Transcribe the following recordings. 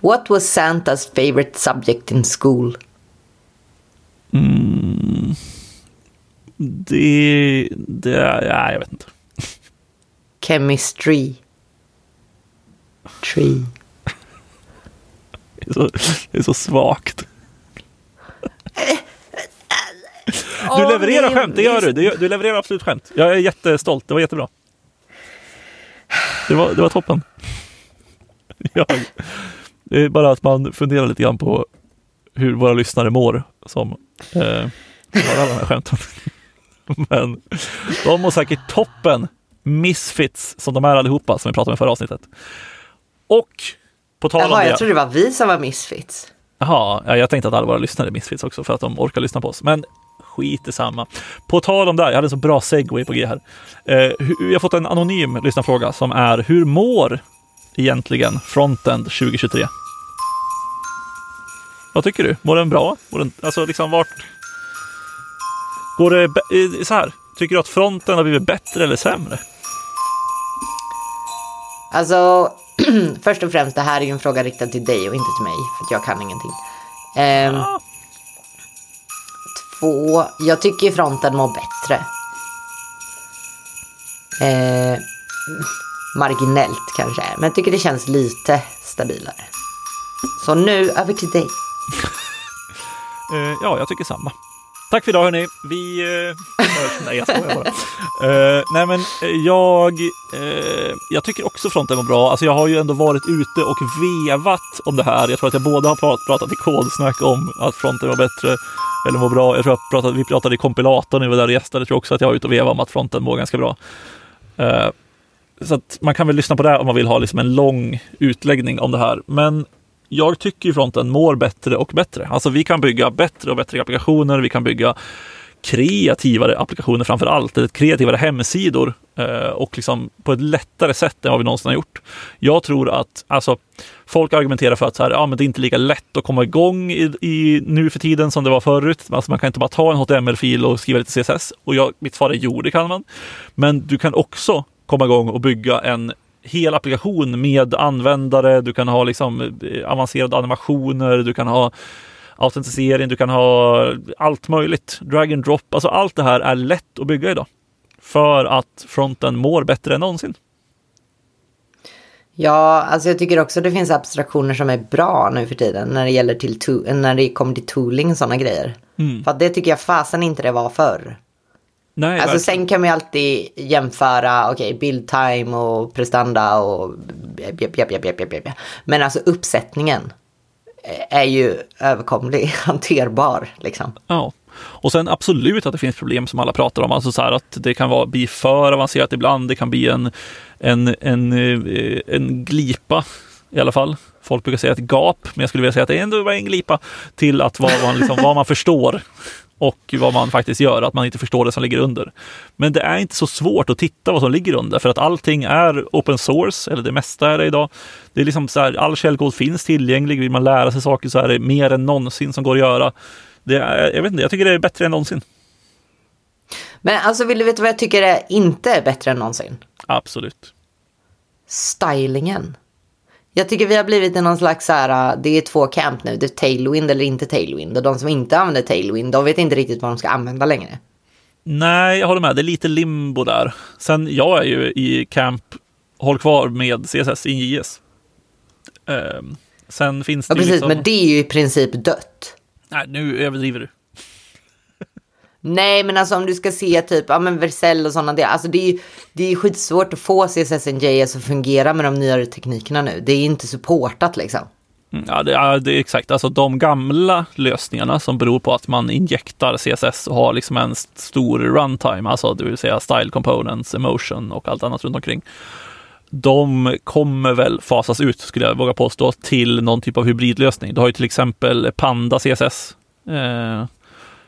What was Santa's favorite subject in school? Det, det, ja, jag vet inte. Chemistry. Tree. Det är så, det är så svagt. Du levererar skämt, det gör du. Du levererar absolut skämt. Jag är jättestolt, det var jättebra. Det var, det var toppen. Jag, det är bara att man funderar lite grann på hur våra lyssnare mår som eh, har alla de här skämten. Men de mår säkert toppen. Misfits som de är allihopa som vi pratade om i förra avsnittet. Och på tal om Jaha, det. jag trodde det var vi som var misfits. Jaha, ja, jag tänkte att alla våra lyssnare är Misfits också för att de orkar lyssna på oss. Men skit i samma. På tal om det, jag hade en så bra segway på G här. Eh, jag har fått en anonym lyssnarfråga som är hur mår egentligen Frontend 2023? Vad tycker du? Mår den bra? Mår den, alltså liksom vart... Går det så här? Tycker du att fronten har blivit bättre eller sämre? Alltså, först och främst, det här är ju en fråga riktad till dig och inte till mig, för jag kan ingenting. Ehm, Ja. Två, jag tycker fronten mår bättre. Eh, marginellt kanske, men jag tycker det känns lite stabilare. Så nu över till dig. Eh, ja, jag tycker samma. Tack för idag hörni. Vi... Eh, hörs. nej, jag skojar bara. Eh, nej, men eh, jag... Eh, jag tycker också fronten var bra. Alltså, jag har ju ändå varit ute och vevat om det här. Jag tror att jag både har pratat, pratat i kodsnack om att fronten var bättre eller mår bra. Jag tror att jag pratade, vi pratade i kompilatorn när vi var där och gästade. Jag tror också att jag var ute och vevade om att fronten mår ganska bra. Eh, så att man kan väl lyssna på det om man vill ha liksom en lång utläggning om det här. Men jag tycker ju fronten mår bättre och bättre. Alltså vi kan bygga bättre och bättre applikationer. Vi kan bygga kreativare applikationer framför allt, eller kreativare hemsidor eh, och liksom på ett lättare sätt än vad vi någonsin har gjort. Jag tror att alltså, folk argumenterar för att så här, ja, men det är inte lika lätt att komma igång i, i, nu för tiden som det var förut. Alltså, man kan inte bara ta en HTML-fil och skriva lite CSS. Och jag, mitt svar är jo, det kan man. Men du kan också komma igång och bygga en hel applikation med användare. Du kan ha liksom eh, avancerade animationer. Du kan ha autentisering, du kan ha allt möjligt. Drag and drop, alltså allt det här är lätt att bygga idag. För att fronten mår bättre än någonsin. Ja, alltså jag tycker också det finns abstraktioner som är bra nu för tiden när det gäller till när det kommer till tooling och sådana grejer. För att det tycker jag fasen inte det var förr. Nej, Alltså verkligen. sen kan man ju alltid jämföra, okej, build time och prestanda och bjäp, bjäp, bjäp, bjäp. Men alltså uppsättningen är ju överkomlig, hanterbar liksom. Ja. Och sen absolut att det finns problem som alla pratar om, alltså så här att det kan vara, bli för avancerat ibland, det kan bli en, en, en, eh, en glipa i alla fall. Folk brukar säga ett gap, men jag skulle vilja säga att det ändå var en glipa till att vad man, liksom, vad man förstår och vad man faktiskt gör, att man inte förstår det som ligger under. Men det är inte så svårt att titta vad som ligger under, för att allting är open source, eller det mesta är det idag. Det är liksom så här, all källkod finns tillgänglig, vill man lära sig saker så är det mer än någonsin som går att göra. Det är, jag vet inte, jag tycker det är bättre än någonsin. Men alltså vill du veta vad jag tycker är inte är bättre än någonsin? Absolut. Stylingen. Jag tycker vi har blivit i någon slags så här, äh, det är två camp nu, det är tailwind eller inte tailwind. Och de som inte använder tailwind, de vet inte riktigt vad de ska använda längre. Nej, jag håller med. Det är lite limbo där. Sen, jag är ju i camp, håll kvar med CSS i JS. Ehm, sen finns det Ja precis, liksom... men det är ju i princip dött. Nej, nu överdriver du. Nej, men alltså om du ska se typ, ja men Vercel och sådana delar. Alltså det är ju det är skitsvårt att få CSS NJS att fungera med de nyare teknikerna nu. Det är inte supportat liksom. Mm, ja, det är, det är exakt. Alltså de gamla lösningarna som beror på att man injektar CSS och har liksom en stor runtime, alltså det vill säga style components, emotion och allt annat runt omkring. De kommer väl fasas ut, skulle jag våga påstå, till någon typ av hybridlösning. Du har ju till exempel Panda CSS. Eh,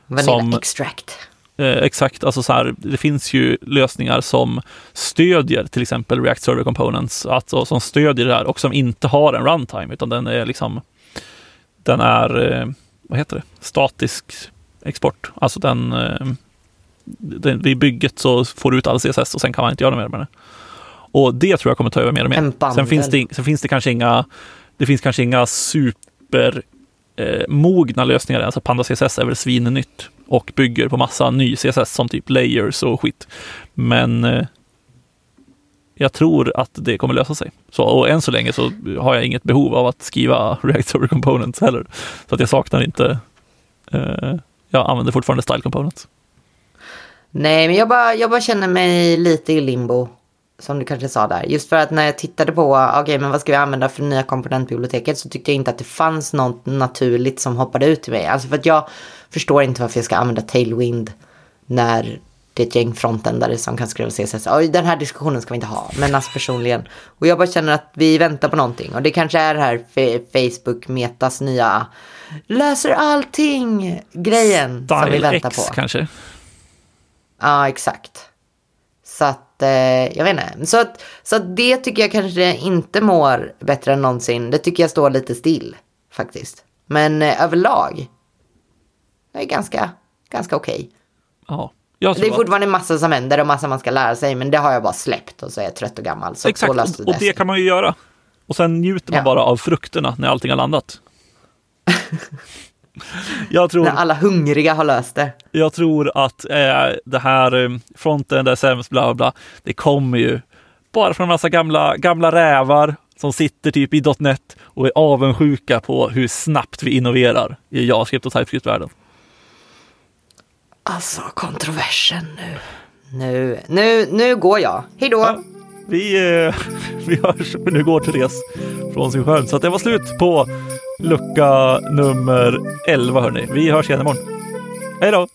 Vanilla Som- extract. Eh, exakt, alltså så här, det finns ju lösningar som stödjer till exempel React Server Components, alltså som stödjer det här och som inte har en runtime, utan den är liksom, den är, eh, vad heter det, statisk export. Alltså den, eh, den, vid bygget så får du ut all CSS och sen kan man inte göra mer med det. Och det tror jag kommer ta över mer och mer. Sen finns, det, sen finns det kanske inga det finns kanske inga super eh, mogna lösningar. Alltså Panda CSS är väl svinnytt och bygger på massa ny CSS som typ layers och skit. Men eh, jag tror att det kommer lösa sig. Så, och än så länge så har jag inget behov av att skriva React Server Components heller. Så att jag saknar inte, eh, jag använder fortfarande Style Components. Nej, men jag bara, jag bara känner mig lite i limbo. Som du kanske sa där. Just för att när jag tittade på, okej okay, men vad ska vi använda för nya komponentbiblioteket så tyckte jag inte att det fanns något naturligt som hoppade ut till mig. Alltså för att jag förstår inte varför jag ska använda Tailwind när det är ett gäng frontändare som kan skriva CSS. Och den här diskussionen ska vi inte ha, men alltså personligen. Och jag bara känner att vi väntar på någonting. Och det kanske är det här Facebook Metas nya löser allting grejen Style som vi väntar X, på. kanske? Ja, exakt. Så att, eh, jag vet inte. Så att, så att det tycker jag kanske inte mår bättre än någonsin. Det tycker jag står lite still faktiskt. Men eh, överlag, det är ganska, ganska okej. Okay. Ja. Det är fortfarande att... massa som händer och massa man ska lära sig, men det har jag bara släppt och så är jag trött och gammal. Så Exakt, och, och det kan man ju göra. Och sen njuter man ja. bara av frukterna när allting har landat. jag tror, när alla hungriga har löst det. Jag tror att eh, det här eh, fronten, där sämst, bla bla, det kommer ju bara från en massa gamla, gamla rävar som sitter typ i .NET och är avundsjuka på hur snabbt vi innoverar i JavaScript och TypeScript-världen. Alltså kontroversen nu. Nu, nu, nu går jag. Hej då! Ja, vi, eh, vi hörs. Nu går Therese från sin skärm. Så det var slut på lucka nummer 11 hörni. Vi hörs igen imorgon. Hej då!